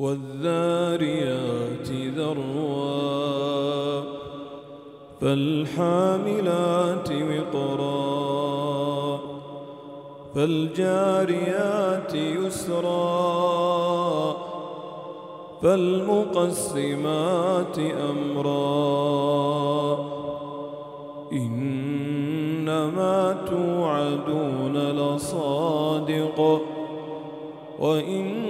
والذاريات ذروا فالحاملات وقرا فالجاريات يسرا فالمقسمات أمرا إنما توعدون لصادق وإن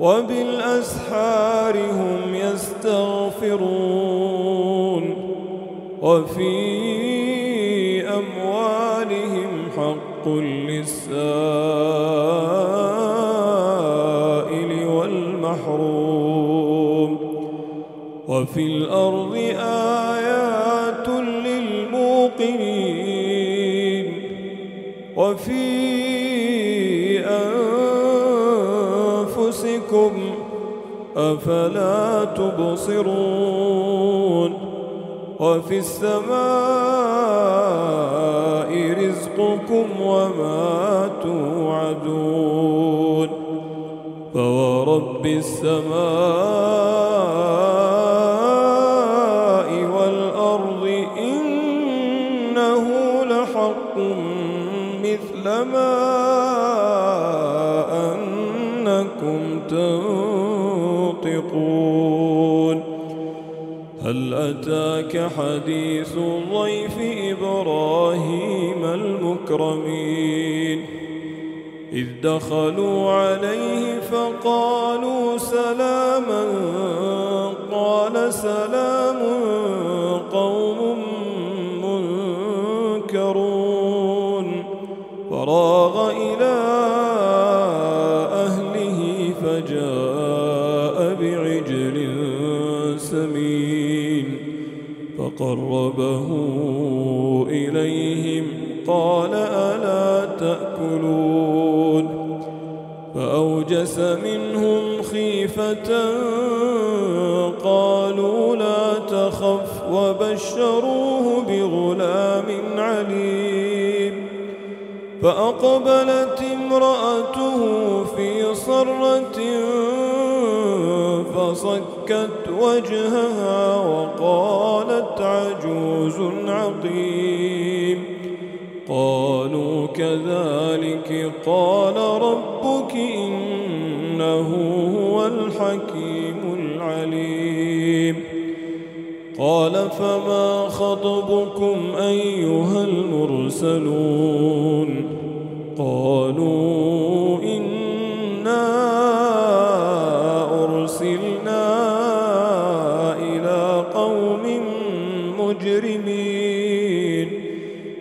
وبالأسحار هم يستغفرون وفي أموالهم حق للسائل والمحروم وفي الأرض آيات للموقنين وفي أنفسكم أفلا تبصرون وفي السماء رزقكم وما توعدون فورب السماء حديث ضيف إبراهيم المكرمين إذ دخلوا عليه فقالوا سلاما قال سلام قوم منكرون فراغ إلى فقربه إليهم قال ألا تأكلون؟ فأوجس منهم خيفة قالوا لا تخف وبشروه بغلام عليم. فأقبلت امرأته في صرة فصكت وجهها وقالت عجوز عقيم قالوا كذلك قال ربك إنه هو الحكيم العليم. قال فما خطبكم أيها المرسلون؟ قالوا إنا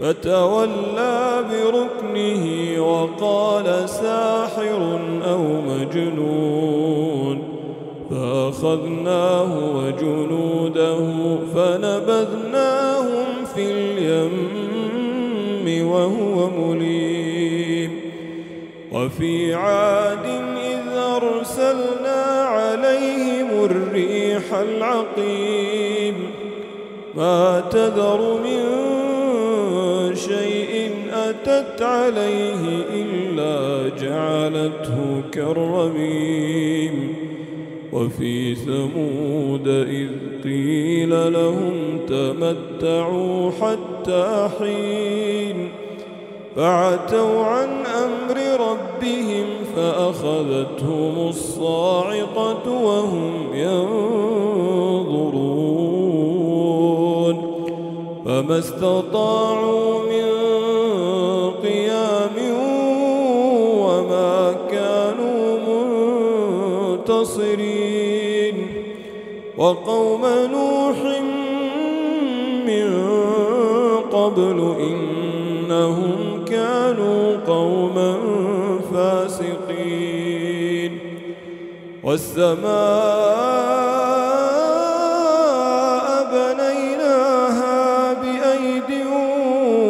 فتولى بركنه وقال ساحر أو مجنون فأخذناه وجنوده فنبذناهم في اليم وهو مليم وفي عاد إذ أرسلنا عليهم الريح العقيم ما تذر من أتت عليه إلا جعلته كالرميم. وفي ثمود إذ قيل لهم تمتعوا حتى حين. فعتوا عن أمر ربهم فأخذتهم الصاعقة وهم ينظرون. فما استطاعوا منتصرين وقوم نوح من قبل إنهم كانوا قوما فاسقين. والسماء بنيناها بأيد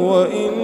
وإنا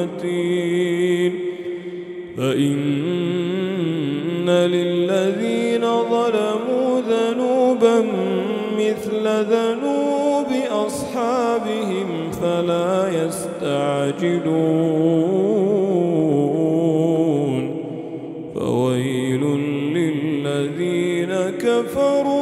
المتين. فإن للذين ظلموا ذنوبا مثل ذنوب أصحابهم فلا يستعجلون. فويل للذين كفروا